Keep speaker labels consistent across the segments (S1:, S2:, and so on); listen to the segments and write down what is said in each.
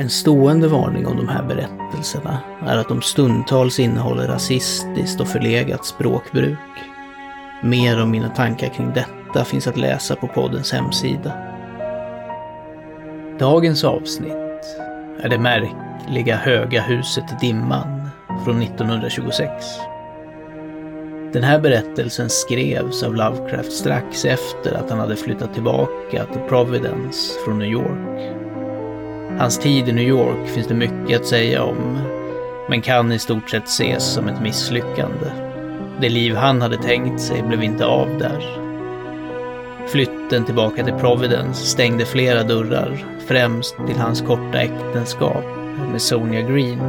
S1: En stående varning om de här berättelserna är att de stundtals innehåller rasistiskt och förlegat språkbruk. Mer om mina tankar kring detta finns att läsa på poddens hemsida. Dagens avsnitt är det märkliga höga huset i dimman från 1926. Den här berättelsen skrevs av Lovecraft strax efter att han hade flyttat tillbaka till Providence från New York. Hans tid i New York finns det mycket att säga om, men kan i stort sett ses som ett misslyckande. Det liv han hade tänkt sig blev inte av där. Flytten tillbaka till Providence stängde flera dörrar, främst till hans korta äktenskap med Sonia Green.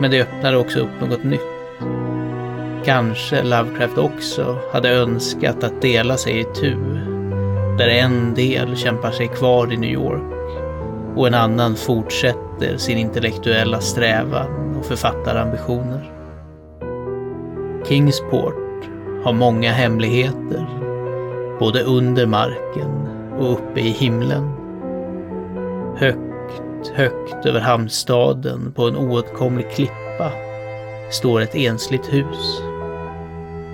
S1: Men det öppnade också upp något nytt. Kanske Lovecraft också hade önskat att dela sig i tu, där en del kämpar sig kvar i New York och en annan fortsätter sin intellektuella strävan och författarambitioner. Kingsport har många hemligheter, både under marken och uppe i himlen. Högt, högt över hamnstaden på en oåtkomlig klippa står ett ensligt hus.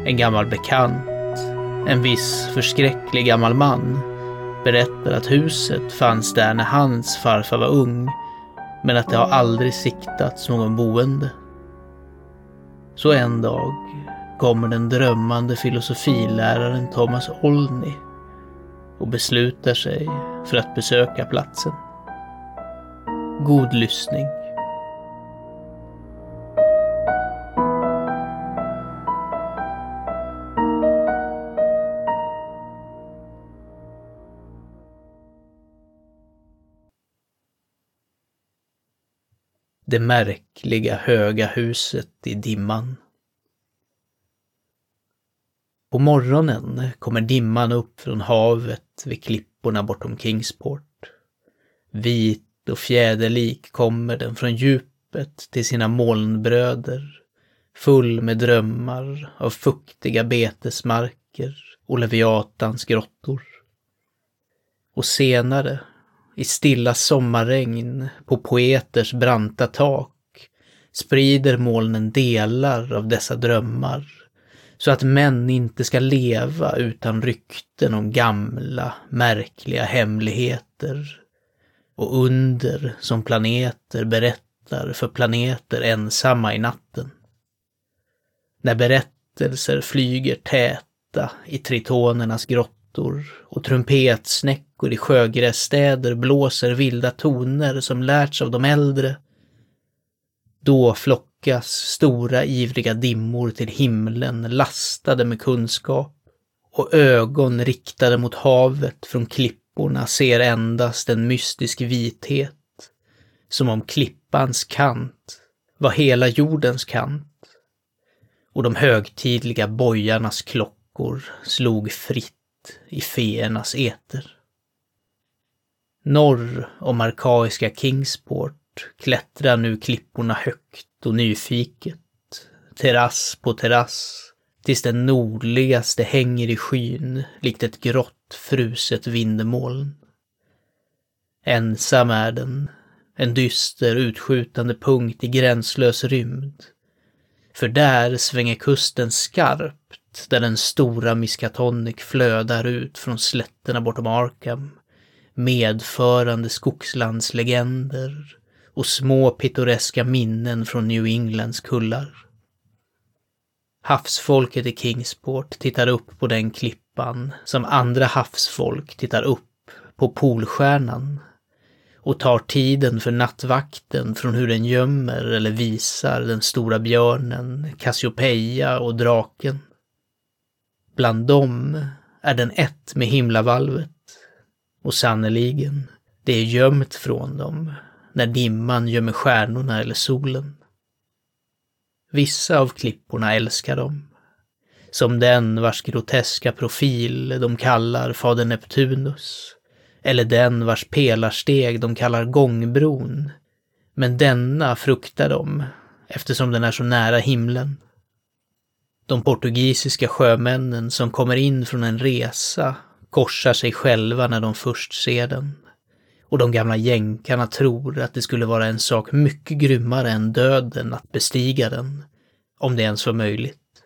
S1: En gammal bekant, en viss förskräcklig gammal man berättar att huset fanns där när hans farfar var ung, men att det har aldrig siktats någon boende. Så en dag kommer den drömmande filosofiläraren Thomas Olney och beslutar sig för att besöka platsen. God lyssning. Det märkliga höga huset i dimman. På morgonen kommer dimman upp från havet vid klipporna bortom Kingsport. Vit och fjäderlik kommer den från djupet till sina molnbröder, full med drömmar av fuktiga betesmarker och Leviatans grottor. Och senare i stilla sommarregn på poeters branta tak sprider molnen delar av dessa drömmar så att män inte ska leva utan rykten om gamla, märkliga hemligheter och under som planeter berättar för planeter ensamma i natten. När berättelser flyger täta i tritonernas grottor och trumpetsnäckor i sjögrässtäder blåser vilda toner som lärts av de äldre. Då flockas stora ivriga dimmor till himlen lastade med kunskap och ögon riktade mot havet från klipporna ser endast en mystisk vithet, som om klippans kant var hela jordens kant. Och de högtidliga bojarnas klockor slog fritt i feernas eter. Norr om arkaiska Kingsport klättrar nu klipporna högt och nyfiket, terrass på terrass, tills den nordligaste hänger i skyn likt ett grått fruset vindmoln. Ensam är den, en dyster utskjutande punkt i gränslös rymd. För där svänger kusten skarpt, där den stora Miskatonic flödar ut från slätterna bortom Arkham medförande skogslandslegender och små pittoreska minnen från New Englands kullar. Havsfolket i Kingsport tittar upp på den klippan som andra havsfolk tittar upp på Polstjärnan och tar tiden för nattvakten från hur den gömmer eller visar den stora björnen, Cassiopeia och draken. Bland dem är den ett med himlavalvet och sannoliken, det är gömt från dem när dimman gömmer stjärnorna eller solen. Vissa av klipporna älskar dem. Som den vars groteska profil de kallar Fader Neptunus. Eller den vars pelarsteg de kallar gångbron. Men denna fruktar de, eftersom den är så nära himlen. De portugisiska sjömännen som kommer in från en resa korsar sig själva när de först ser den. Och de gamla jänkarna tror att det skulle vara en sak mycket grymmare än döden att bestiga den, om det ens var möjligt.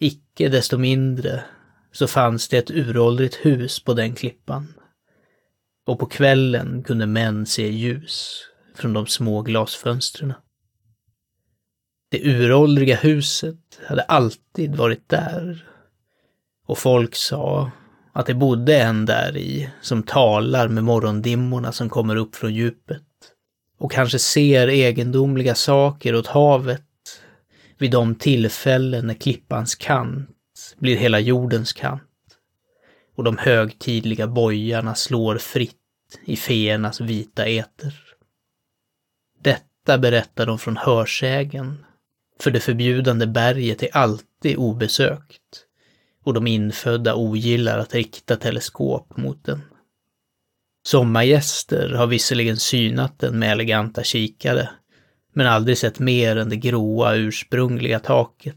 S1: Icke desto mindre så fanns det ett uråldrigt hus på den klippan. Och på kvällen kunde män se ljus från de små glasfönstren. Det uråldriga huset hade alltid varit där. Och folk sa att det bodde en där i som talar med morgondimmorna som kommer upp från djupet. Och kanske ser egendomliga saker åt havet vid de tillfällen när klippans kant blir hela jordens kant. Och de högtidliga bojarna slår fritt i feernas vita eter. Detta berättar de från hörsägen för det förbjudande berget är alltid obesökt och de infödda ogillar att rikta teleskop mot den. Sommargäster har visserligen synat den med eleganta kikare, men aldrig sett mer än det gråa ursprungliga taket,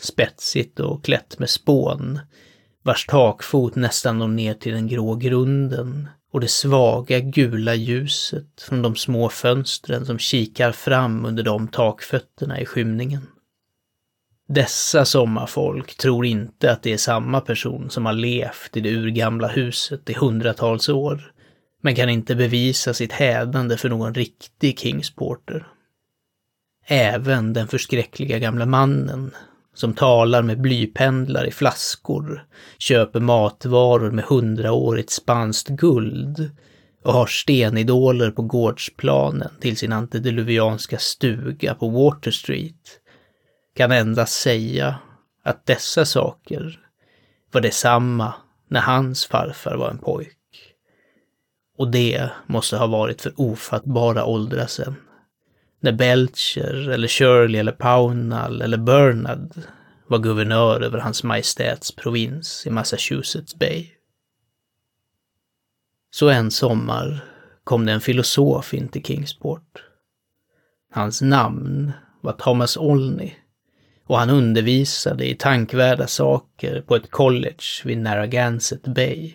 S1: spetsigt och klätt med spån, vars takfot nästan når ner till den grå grunden och det svaga gula ljuset från de små fönstren som kikar fram under de takfötterna i skymningen. Dessa sommarfolk tror inte att det är samma person som har levt i det urgamla huset i hundratals år, men kan inte bevisa sitt hädande för någon riktig Kingsporter. Även den förskräckliga gamla mannen som talar med blypendlar i flaskor, köper matvaror med hundraårigt spanskt guld och har stenidoler på gårdsplanen till sin antediluvianska stuga på Water Street, kan endast säga att dessa saker var detsamma när hans farfar var en pojk. Och det måste ha varit för ofattbara åldrar sedan när Belcher eller Shirley eller Pownall eller Bernard var guvernör över hans majestäts provins i Massachusetts Bay. Så en sommar kom det en filosof in till Kingsport. Hans namn var Thomas Olney och han undervisade i tankvärda saker på ett college vid Narragansett Bay.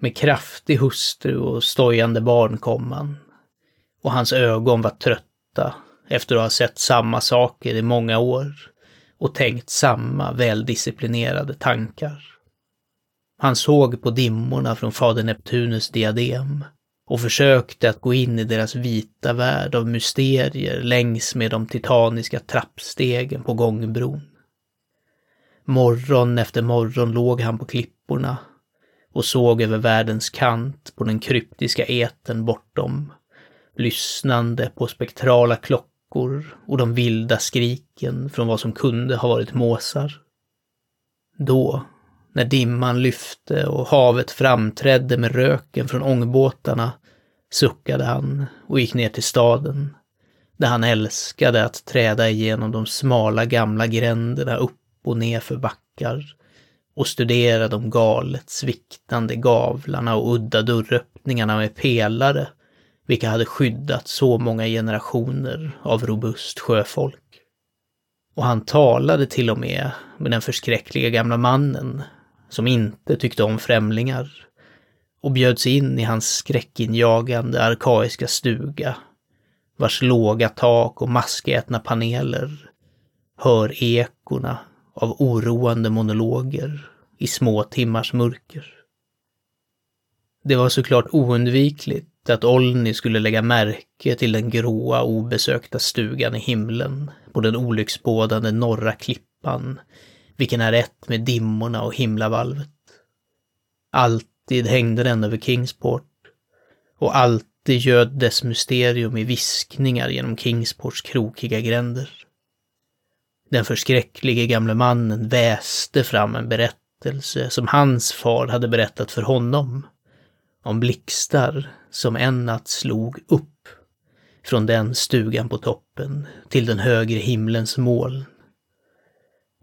S1: Med kraftig hustru och stojande barn kom han och hans ögon var trötta efter att ha sett samma saker i många år och tänkt samma väldisciplinerade tankar. Han såg på dimmorna från fader Neptunus diadem och försökte att gå in i deras vita värld av mysterier längs med de titaniska trappstegen på gångbron. Morgon efter morgon låg han på klipporna och såg över världens kant på den kryptiska eten bortom lyssnande på spektrala klockor och de vilda skriken från vad som kunde ha varit måsar. Då, när dimman lyfte och havet framträdde med röken från ångbåtarna, suckade han och gick ner till staden, där han älskade att träda igenom de smala gamla gränderna upp och ner för backar och studera de galet sviktande gavlarna och udda dörröppningarna med pelare vilka hade skyddat så många generationer av robust sjöfolk. Och han talade till och med med den förskräckliga gamla mannen som inte tyckte om främlingar och bjöds in i hans skräckinjagande arkaiska stuga vars låga tak och maskätna paneler hör ekorna av oroande monologer i små timmars mörker. Det var såklart oundvikligt att Olni skulle lägga märke till den gråa obesökta stugan i himlen på den olycksbådande norra klippan, vilken är ett med dimmorna och himlavalvet. Alltid hängde den över Kingsport och alltid göd dess mysterium i viskningar genom Kingsports krokiga gränder. Den förskräcklige gamle mannen väste fram en berättelse som hans far hade berättat för honom om blixtar som en natt slog upp från den stugan på toppen till den högre himlens moln.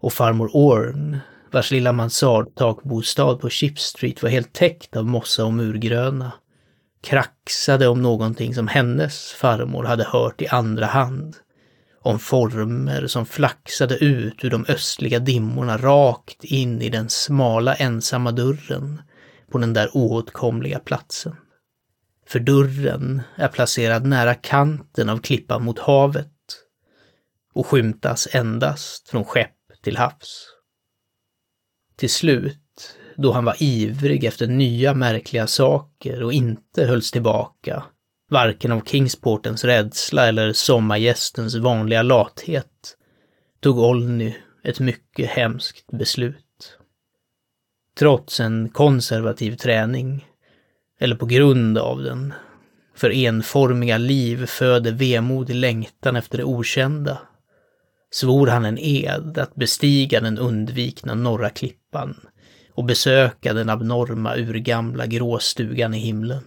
S1: Och farmor Orn, vars lilla mansardtakbostad på Chip Street var helt täckt av mossa och murgröna, kraxade om någonting som hennes farmor hade hört i andra hand. Om former som flaxade ut ur de östliga dimmorna rakt in i den smala ensamma dörren på den där oåtkomliga platsen. För dörren är placerad nära kanten av klippan mot havet och skymtas endast från skepp till havs. Till slut, då han var ivrig efter nya märkliga saker och inte hölls tillbaka, varken av Kingsportens rädsla eller sommargästens vanliga lathet, tog Olny ett mycket hemskt beslut. Trots en konservativ träning, eller på grund av den, för enformiga liv föder vemodig längtan efter det okända, svor han en ed att bestiga den undvikna norra klippan och besöka den abnorma urgamla gråstugan i himlen.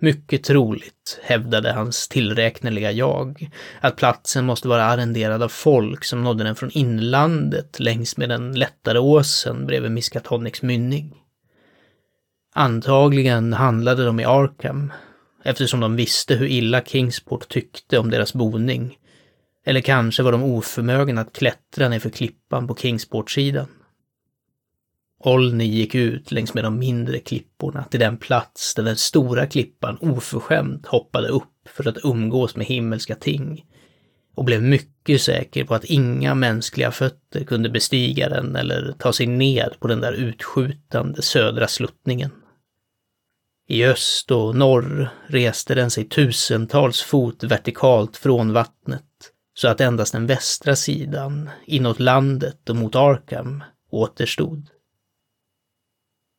S1: Mycket troligt, hävdade hans tillräkneliga jag, att platsen måste vara arrenderad av folk som nådde den från inlandet längs med den lättare åsen bredvid Miskatonics mynning. Antagligen handlade de i Arkham, eftersom de visste hur illa Kingsport tyckte om deras boning. Eller kanske var de oförmögna att klättra nerför klippan på Kingsportsidan. Olney gick ut längs med de mindre klipporna till den plats där den stora klippan oförskämt hoppade upp för att umgås med himmelska ting och blev mycket säker på att inga mänskliga fötter kunde bestiga den eller ta sig ned på den där utskjutande södra sluttningen. I öst och norr reste den sig tusentals fot vertikalt från vattnet så att endast den västra sidan, inåt landet och mot Arkham, återstod.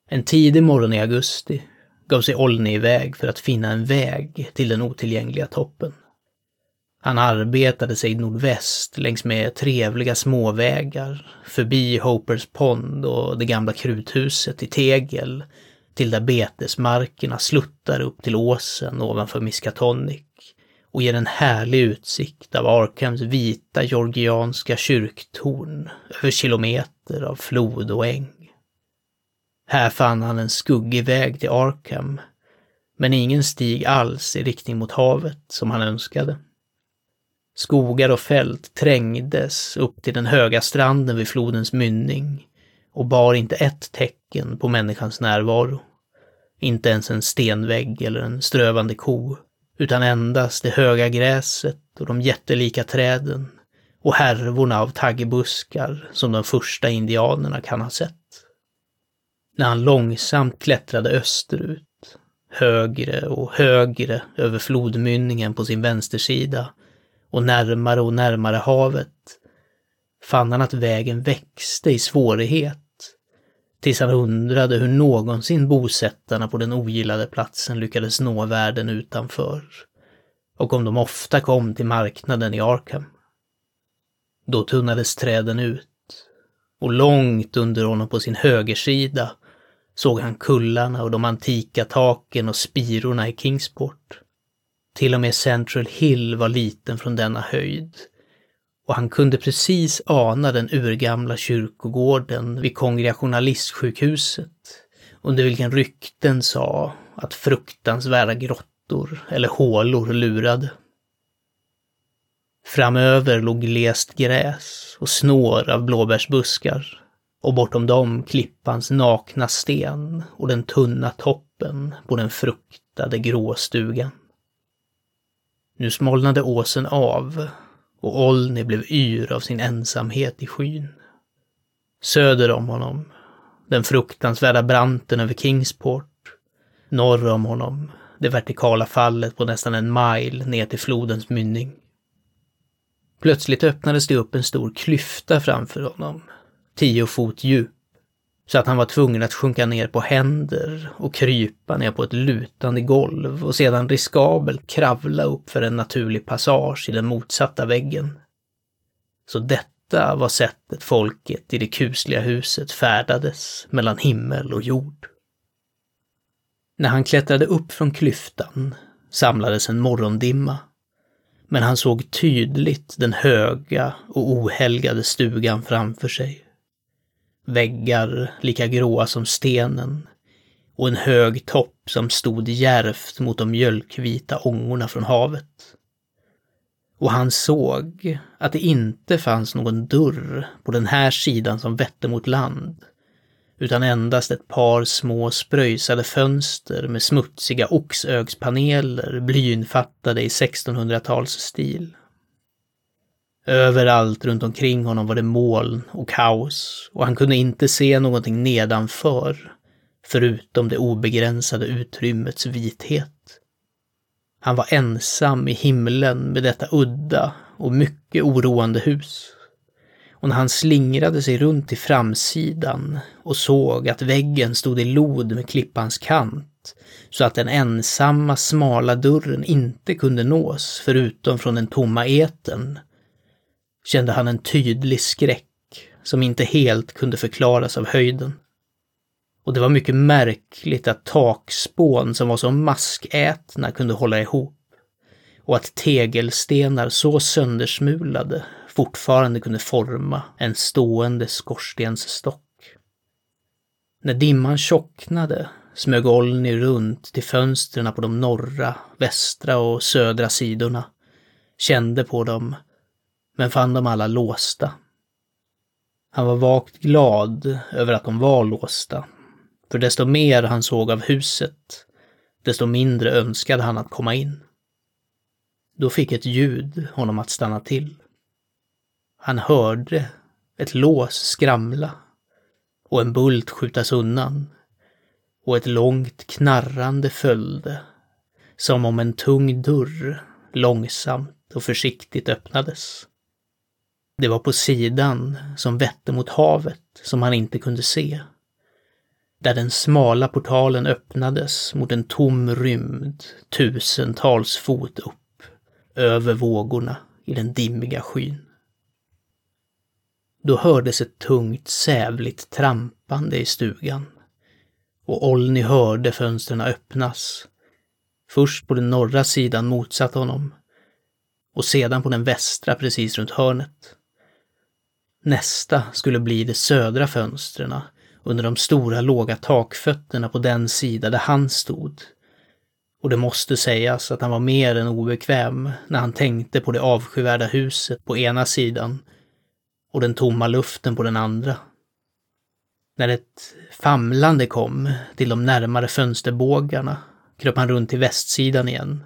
S1: En tidig morgon i augusti gav sig Olne iväg för att finna en väg till den otillgängliga toppen. Han arbetade sig nordväst längs med trevliga småvägar, förbi Hopers Pond och det gamla kruthuset i tegel, till där betesmarkerna sluttar upp till åsen ovanför Miskatonic och ger en härlig utsikt av Arkhams vita georgianska kyrktorn över kilometer av flod och äng. Här fann han en skuggig väg till Arkham, men ingen stig alls i riktning mot havet som han önskade. Skogar och fält trängdes upp till den höga stranden vid flodens mynning och bar inte ett tecken på människans närvaro. Inte ens en stenvägg eller en strövande ko, utan endast det höga gräset och de jättelika träden och härvorna av taggbuskar som de första indianerna kan ha sett. När han långsamt klättrade österut, högre och högre över flodmynningen på sin vänstersida och närmare och närmare havet, fann han att vägen växte i svårighet, tills han undrade hur någonsin bosättarna på den ogillade platsen lyckades nå världen utanför, och om de ofta kom till marknaden i Arkham. Då tunnades träden ut, och långt under honom på sin högersida såg han kullarna och de antika taken och spirorna i Kingsport. Till och med Central Hill var liten från denna höjd. Och han kunde precis ana den urgamla kyrkogården vid Kongregationalistsjukhuset, under vilken rykten sa att fruktansvärda grottor eller hålor lurade. Framöver låg glest gräs och snår av blåbärsbuskar och bortom dem klippans nakna sten och den tunna toppen på den fruktade gråstugan. Nu smalnade åsen av och Olni blev yr av sin ensamhet i skyn. Söder om honom, den fruktansvärda branten över Kingsport. Norr om honom, det vertikala fallet på nästan en mile ner till flodens mynning. Plötsligt öppnades det upp en stor klyfta framför honom tio fot djup, så att han var tvungen att sjunka ner på händer och krypa ner på ett lutande golv och sedan riskabelt kravla upp för en naturlig passage i den motsatta väggen. Så detta var sättet folket i det kusliga huset färdades mellan himmel och jord. När han klättrade upp från klyftan samlades en morgondimma Men han såg tydligt den höga och ohelgade stugan framför sig. Väggar lika gråa som stenen och en hög topp som stod järvt mot de mjölkvita ångorna från havet. Och han såg att det inte fanns någon dörr på den här sidan som vette mot land, utan endast ett par små spröjsade fönster med smutsiga oxögspaneler blyinfattade i 1600-talsstil. Överallt runt omkring honom var det moln och kaos och han kunde inte se någonting nedanför, förutom det obegränsade utrymmets vithet. Han var ensam i himlen med detta udda och mycket oroande hus. Och när han slingrade sig runt till framsidan och såg att väggen stod i lod med klippans kant, så att den ensamma smala dörren inte kunde nås förutom från den tomma eten, kände han en tydlig skräck som inte helt kunde förklaras av höjden. Och det var mycket märkligt att takspån som var så maskätna kunde hålla ihop. Och att tegelstenar så söndersmulade fortfarande kunde forma en stående skorstensstock. När dimman tjocknade smög Olni runt till fönstren på de norra, västra och södra sidorna, kände på dem, men fann dem alla låsta. Han var vagt glad över att de var låsta för desto mer han såg av huset, desto mindre önskade han att komma in. Då fick ett ljud honom att stanna till. Han hörde ett lås skramla och en bult skjutas undan och ett långt knarrande följde, som om en tung dörr långsamt och försiktigt öppnades. Det var på sidan som vette mot havet som han inte kunde se där den smala portalen öppnades mot en tom rymd tusentals fot upp, över vågorna i den dimmiga skyn. Då hördes ett tungt sävligt trampande i stugan och Olni hörde fönstren öppnas. Först på den norra sidan motsatt honom och sedan på den västra precis runt hörnet. Nästa skulle bli de södra fönstren under de stora låga takfötterna på den sida där han stod. Och det måste sägas att han var mer än obekväm när han tänkte på det avskyvärda huset på ena sidan och den tomma luften på den andra. När ett famlande kom till de närmare fönsterbågarna kröp han runt till västsidan igen,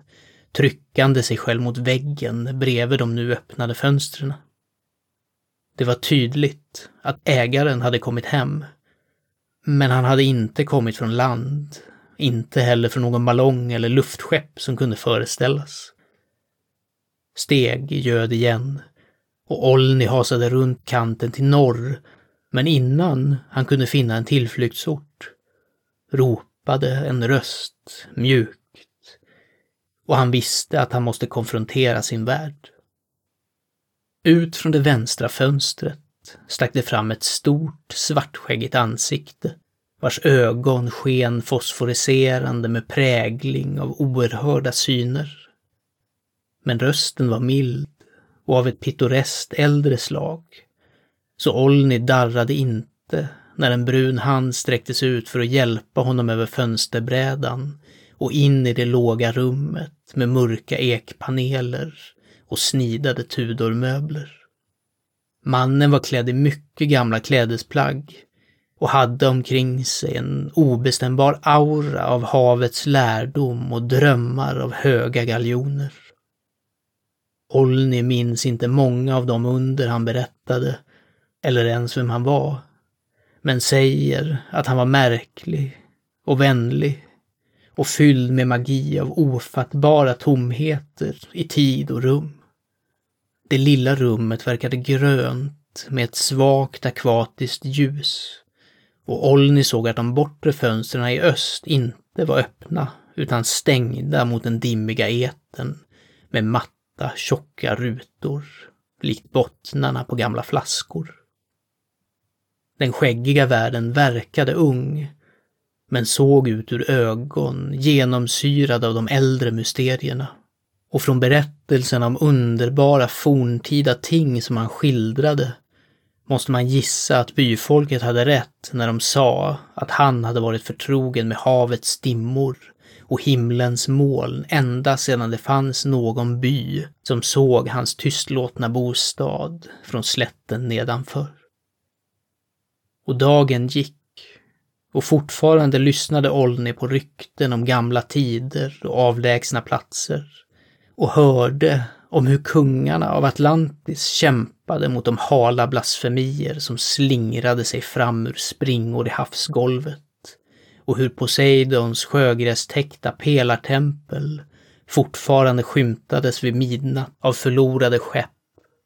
S1: tryckande sig själv mot väggen bredvid de nu öppnade fönstren. Det var tydligt att ägaren hade kommit hem men han hade inte kommit från land, inte heller från någon ballong eller luftskepp som kunde föreställas. Steg göd igen och Olni hasade runt kanten till norr, men innan han kunde finna en tillflyktsort ropade en röst mjukt och han visste att han måste konfrontera sin värld. Ut från det vänstra fönstret stack det fram ett stort svartskäggigt ansikte vars ögon sken fosforiserande med prägling av oerhörda syner. Men rösten var mild och av ett pittoreskt äldre slag. Så Olni darrade inte när en brun hand sträcktes ut för att hjälpa honom över fönsterbrädan och in i det låga rummet med mörka ekpaneler och snidade Tudormöbler. Mannen var klädd i mycket gamla klädesplagg och hade omkring sig en obestämbar aura av havets lärdom och drömmar av höga galjoner. Olni minns inte många av de under han berättade, eller ens vem han var, men säger att han var märklig och vänlig och fylld med magi av ofattbara tomheter i tid och rum. Det lilla rummet verkade grönt med ett svagt akvatiskt ljus. Och Olni såg att de bortre fönstren i öst inte var öppna utan stängda mot den dimmiga eten med matta, tjocka rutor, likt bottnarna på gamla flaskor. Den skäggiga världen verkade ung, men såg ut ur ögon genomsyrad av de äldre mysterierna och från berättelsen berättelsen om underbara forntida ting som han skildrade måste man gissa att byfolket hade rätt när de sa att han hade varit förtrogen med havets dimmor och himlens moln ända sedan det fanns någon by som såg hans tystlåtna bostad från slätten nedanför. Och dagen gick och fortfarande lyssnade Olni på rykten om gamla tider och avlägsna platser och hörde om hur kungarna av Atlantis kämpade mot de hala blasfemier som slingrade sig fram ur springor i havsgolvet och hur Poseidons sjögrästäckta pelartempel fortfarande skymtades vid midnatt av förlorade skepp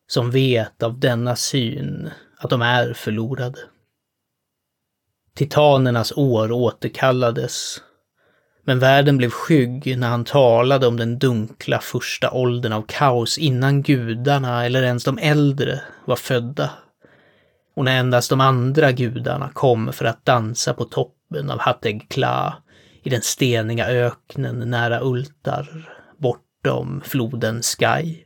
S1: som vet av denna syn att de är förlorade. Titanernas år återkallades men världen blev skygg när han talade om den dunkla första åldern av kaos innan gudarna eller ens de äldre var födda. Och när endast de andra gudarna kom för att dansa på toppen av Hategkla i den steniga öknen nära Ultar, bortom floden Sky.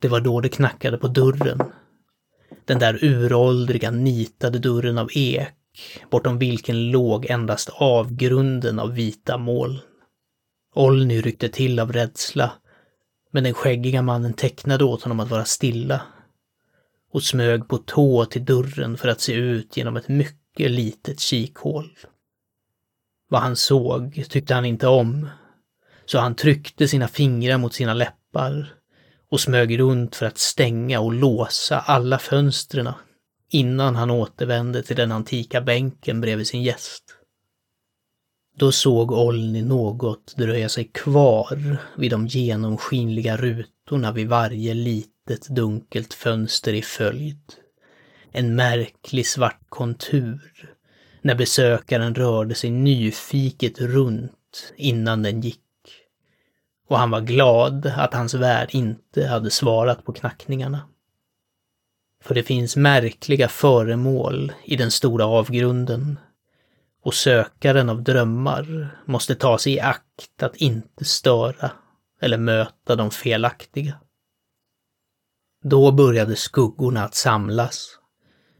S1: Det var då det knackade på dörren. Den där uråldriga nitade dörren av ek bortom vilken låg endast avgrunden av vita moln. Olny ryckte till av rädsla, men den skäggiga mannen tecknade åt honom att vara stilla och smög på tå till dörren för att se ut genom ett mycket litet kikhål. Vad han såg tyckte han inte om, så han tryckte sina fingrar mot sina läppar och smög runt för att stänga och låsa alla fönstren innan han återvände till den antika bänken bredvid sin gäst. Då såg Olni något dröja sig kvar vid de genomskinliga rutorna vid varje litet dunkelt fönster i följd. En märklig svart kontur när besökaren rörde sig nyfiket runt innan den gick. Och han var glad att hans värd inte hade svarat på knackningarna. För det finns märkliga föremål i den stora avgrunden och sökaren av drömmar måste ta sig i akt att inte störa eller möta de felaktiga. Då började skuggorna att samlas.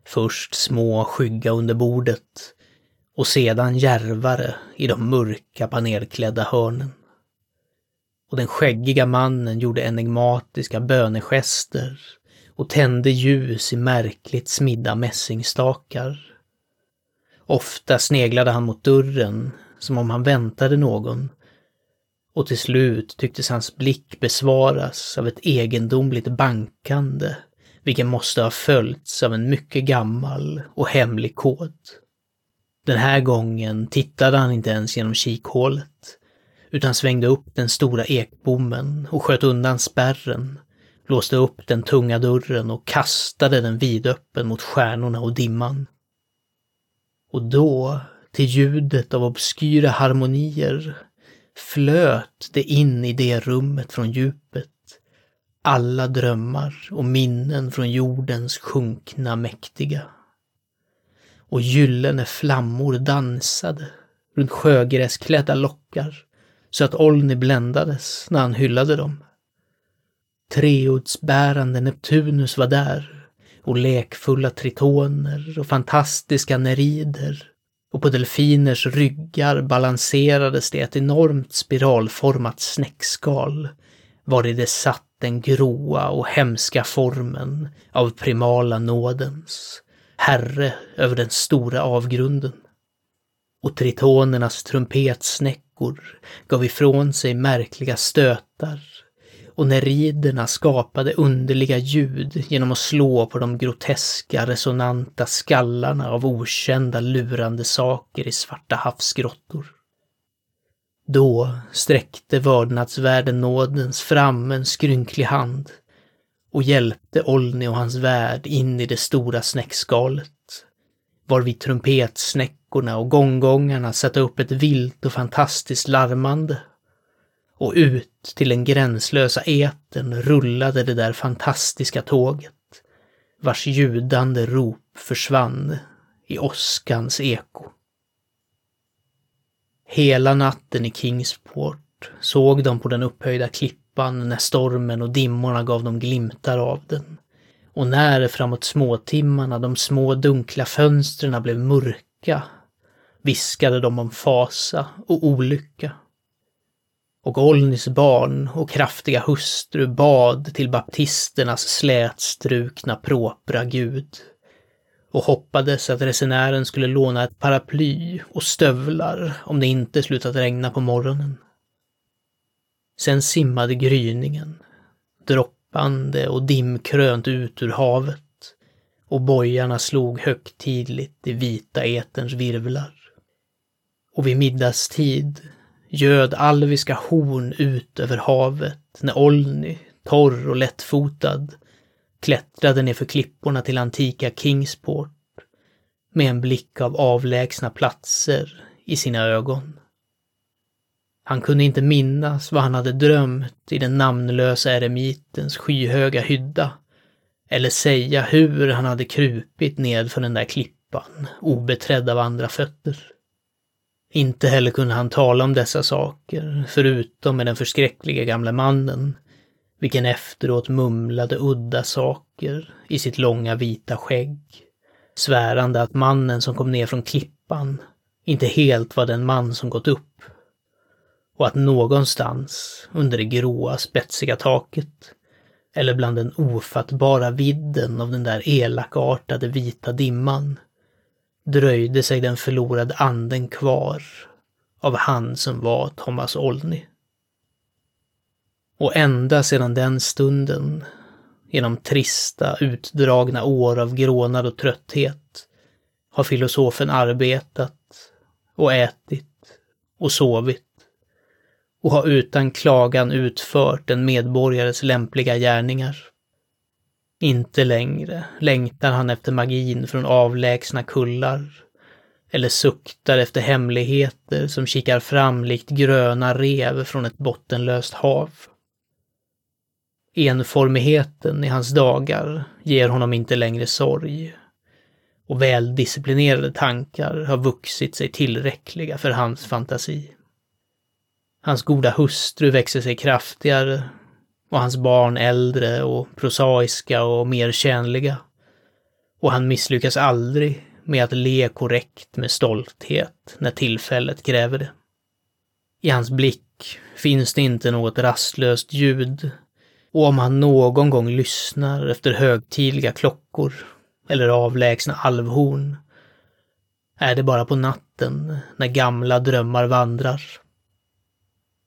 S1: Först små skygga under bordet och sedan järvare i de mörka panelklädda hörnen. Och den skäggiga mannen gjorde enigmatiska bönegester och tände ljus i märkligt smidda mässingstakar. Ofta sneglade han mot dörren, som om han väntade någon. Och till slut tycktes hans blick besvaras av ett egendomligt bankande, vilket måste ha följts av en mycket gammal och hemlig kod. Den här gången tittade han inte ens genom kikhålet, utan svängde upp den stora ekbommen och sköt undan spärren låste upp den tunga dörren och kastade den vidöppen mot stjärnorna och dimman. Och då, till ljudet av obskyra harmonier, flöt det in i det rummet från djupet. Alla drömmar och minnen från jordens sjunkna mäktiga. Och gyllene flammor dansade runt sjögräsklädda lockar så att Olni bländades när han hyllade dem. Treordsbärande Neptunus var där och lekfulla tritoner och fantastiska nerider. Och på delfiners ryggar balanserades det ett enormt spiralformat snäckskal, vari det satt den gråa och hemska formen av primala nådens, herre över den stora avgrunden. Och tritonernas trumpetsnäckor gav ifrån sig märkliga stötar och neriderna skapade underliga ljud genom att slå på de groteska resonanta skallarna av okända lurande saker i svarta havsgrottor. Då sträckte vördnadsvärden nådens fram en skrynklig hand och hjälpte Olni och hans värd in i det stora snäckskalet, varvid trumpetsnäckorna och gonggongarna satte upp ett vilt och fantastiskt larmande och ut till den gränslösa eten rullade det där fantastiska tåget, vars ljudande rop försvann i åskans eko. Hela natten i Kingsport såg de på den upphöjda klippan när stormen och dimmorna gav dem glimtar av den. Och när framåt småtimmarna de små dunkla fönstren blev mörka viskade de om fasa och olycka. Och Olnis barn och kraftiga hustru bad till baptisternas slätstrukna propra gud och hoppades att resenären skulle låna ett paraply och stövlar om det inte slutat regna på morgonen. Sen simmade gryningen, droppande och dimkrönt ut ur havet och bojarna slog högtidligt i vita eterns virvlar. Och vid middagstid göd alviska horn ut över havet när Olny, torr och lättfotad, klättrade nerför klipporna till antika Kingsport med en blick av avlägsna platser i sina ögon. Han kunde inte minnas vad han hade drömt i den namnlösa eremitens skyhöga hydda, eller säga hur han hade krupit ned för den där klippan, obeträdd av andra fötter. Inte heller kunde han tala om dessa saker, förutom med den förskräckliga gamla mannen, vilken efteråt mumlade udda saker i sitt långa vita skägg, svärande att mannen som kom ner från klippan inte helt var den man som gått upp, och att någonstans under det gråa spetsiga taket, eller bland den ofattbara vidden av den där elakartade vita dimman, dröjde sig den förlorade anden kvar av han som var Thomas Olney. Och ända sedan den stunden, genom trista, utdragna år av grånad och trötthet, har filosofen arbetat och ätit och sovit och har utan klagan utfört en medborgares lämpliga gärningar. Inte längre längtar han efter magin från avlägsna kullar eller suktar efter hemligheter som kikar fram likt gröna rev från ett bottenlöst hav. Enformigheten i hans dagar ger honom inte längre sorg och väldisciplinerade tankar har vuxit sig tillräckliga för hans fantasi. Hans goda hustru växer sig kraftigare och hans barn äldre och prosaiska och mer tjänliga. Och han misslyckas aldrig med att le korrekt med stolthet när tillfället kräver det. I hans blick finns det inte något rastlöst ljud och om han någon gång lyssnar efter högtidliga klockor eller avlägsna alvhorn är det bara på natten när gamla drömmar vandrar.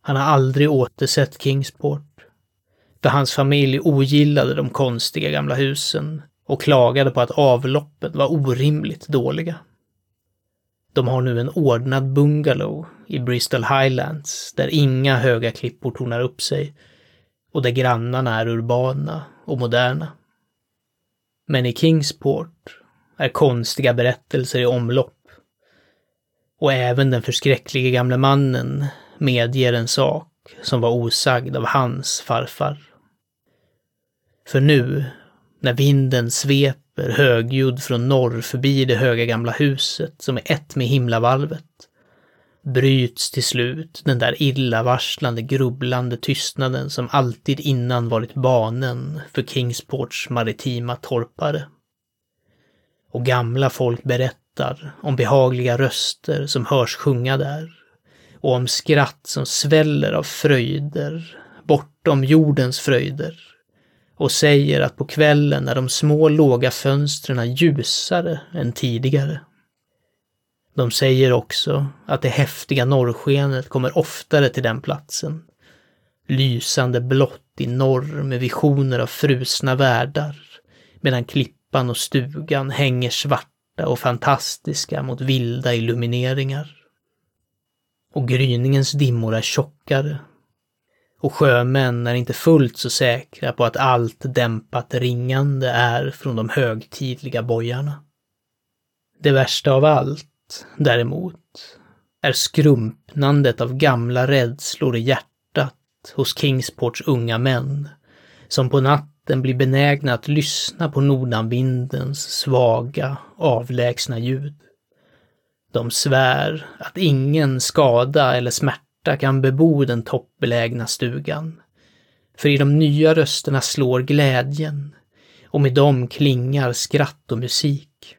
S1: Han har aldrig återsett Kingsport för hans familj ogillade de konstiga gamla husen och klagade på att avloppen var orimligt dåliga. De har nu en ordnad bungalow i Bristol Highlands där inga höga klippor tornar upp sig och där grannarna är urbana och moderna. Men i Kingsport är konstiga berättelser i omlopp. Och även den förskräcklige gamle mannen medger en sak som var osagd av hans farfar. För nu, när vinden sveper högljudd från norr förbi det höga gamla huset som är ett med himlavalvet, bryts till slut den där illavarslande, grubblande tystnaden som alltid innan varit banen för Kingsports maritima torpare. Och gamla folk berättar om behagliga röster som hörs sjunga där och om skratt som sväller av fröjder bortom jordens fröjder och säger att på kvällen är de små låga fönstren ljusare än tidigare. De säger också att det häftiga norrskenet kommer oftare till den platsen. Lysande blått i norr med visioner av frusna världar, medan klippan och stugan hänger svarta och fantastiska mot vilda illumineringar. Och gryningens dimmor är tjockare och sjömän är inte fullt så säkra på att allt dämpat ringande är från de högtidliga bojarna. Det värsta av allt, däremot, är skrumpnandet av gamla rädslor i hjärtat hos Kingsports unga män, som på natten blir benägna att lyssna på nordanvindens svaga, avlägsna ljud. De svär att ingen skada eller smärta hjärta kan bebo den toppbelägna stugan. För i de nya rösterna slår glädjen och med dem klingar skratt och musik.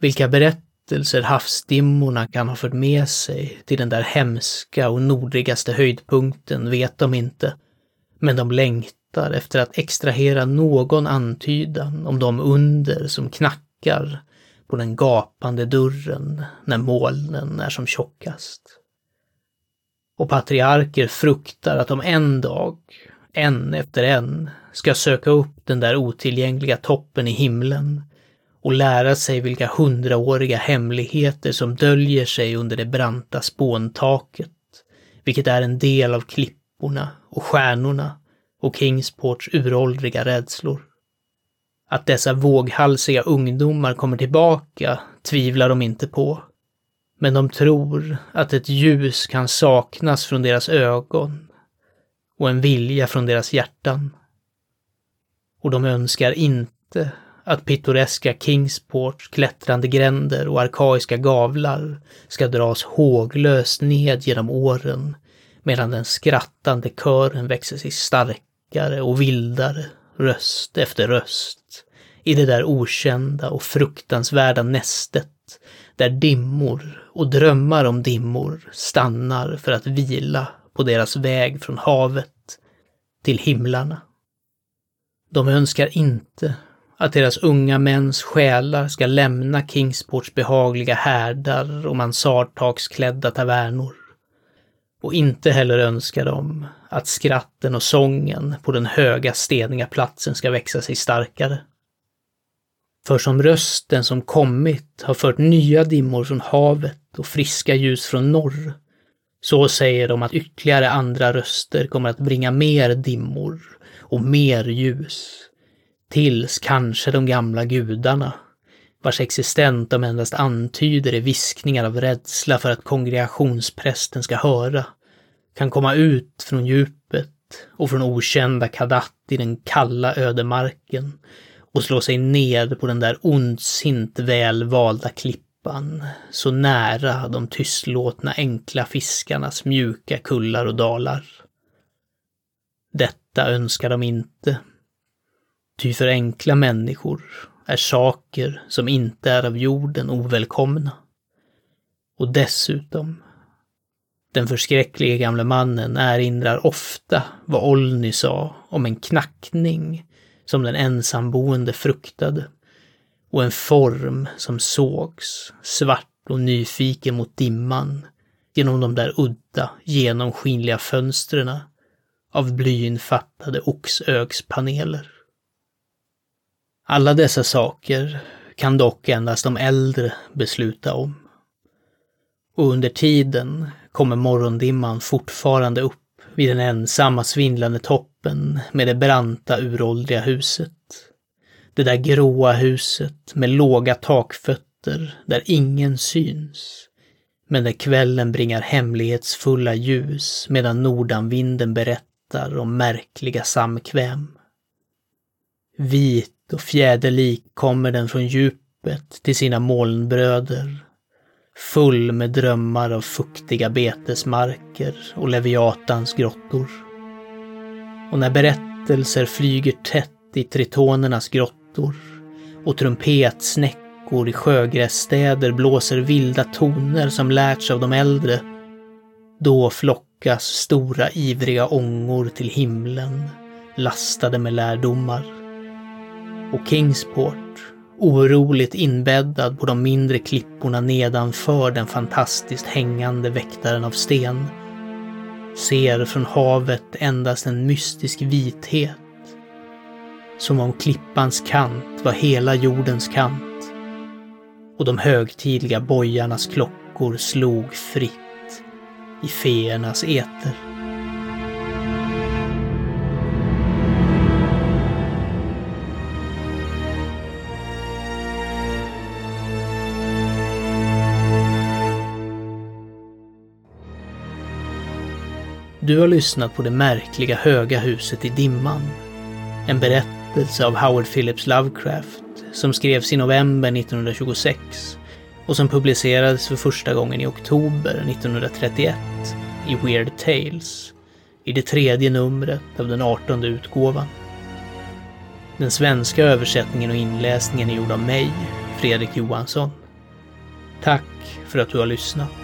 S1: Vilka berättelser havsdimmorna kan ha fört med sig till den där hemska och nordligaste höjdpunkten vet de inte, men de längtar efter att extrahera någon antydan om de under som knackar på den gapande dörren när molnen är som tjockast. Och patriarker fruktar att de en dag, en efter en, ska söka upp den där otillgängliga toppen i himlen och lära sig vilka hundraåriga hemligheter som döljer sig under det branta spåntaket, vilket är en del av klipporna och stjärnorna och Kingsports uråldriga rädslor. Att dessa våghalsiga ungdomar kommer tillbaka tvivlar de inte på. Men de tror att ett ljus kan saknas från deras ögon och en vilja från deras hjärtan. Och de önskar inte att pittoreska Kingsports klättrande gränder och arkaiska gavlar ska dras håglöst ned genom åren medan den skrattande kören växer sig starkare och vildare, röst efter röst, i det där okända och fruktansvärda nästet där dimmor och drömmar om dimmor stannar för att vila på deras väg från havet till himlarna. De önskar inte att deras unga mäns själar ska lämna Kingsports behagliga härdar och mansardtaksklädda tavernor. Och inte heller önskar de att skratten och sången på den höga steniga platsen ska växa sig starkare. För som rösten som kommit har fört nya dimmor från havet och friska ljus från norr, så säger de att ytterligare andra röster kommer att bringa mer dimmor och mer ljus. Tills kanske de gamla gudarna, vars existens de endast antyder i viskningar av rädsla för att kongregationsprästen ska höra, kan komma ut från djupet och från okända Kadat i den kalla ödemarken och slå sig ned på den där ondsint välvalda klippan, så nära de tystlåtna enkla fiskarnas mjuka kullar och dalar. Detta önskar de inte. Ty för enkla människor är saker som inte är av jorden ovälkomna. Och dessutom, den förskräcklige gamle mannen erinrar ofta vad Olny sa om en knackning som den ensamboende fruktade och en form som sågs, svart och nyfiken mot dimman, genom de där udda, genomskinliga fönstren av blyinfattade oxögspaneler. Alla dessa saker kan dock endast de äldre besluta om. Och under tiden kommer morgondimman fortfarande upp vid den ensamma svindlande toppen med det branta uråldriga huset. Det där gråa huset med låga takfötter där ingen syns. Men där kvällen bringar hemlighetsfulla ljus medan nordanvinden berättar om märkliga samkväm. Vit och fjäderlik kommer den från djupet till sina molnbröder full med drömmar av fuktiga betesmarker och Leviatans grottor. Och när berättelser flyger tätt i tritonernas grottor och trumpetsnäckor i sjögrässtäder blåser vilda toner som lärts av de äldre, då flockas stora ivriga ångor till himlen, lastade med lärdomar. Och Kingsport oroligt inbäddad på de mindre klipporna nedanför den fantastiskt hängande väktaren av sten, ser från havet endast en mystisk vithet. Som om klippans kant var hela jordens kant och de högtidliga bojarnas klockor slog fritt i feernas eter. Du har lyssnat på Det märkliga höga huset i dimman. En berättelse berättelse av Howard Phillips Lovecraft som skrevs i november 1926 och som publicerades för första gången i oktober 1931 i Weird Tales i det tredje numret av den artonde utgåvan. Den svenska översättningen och inläsningen är gjord av mig, Fredrik Johansson. Tack för att du har lyssnat.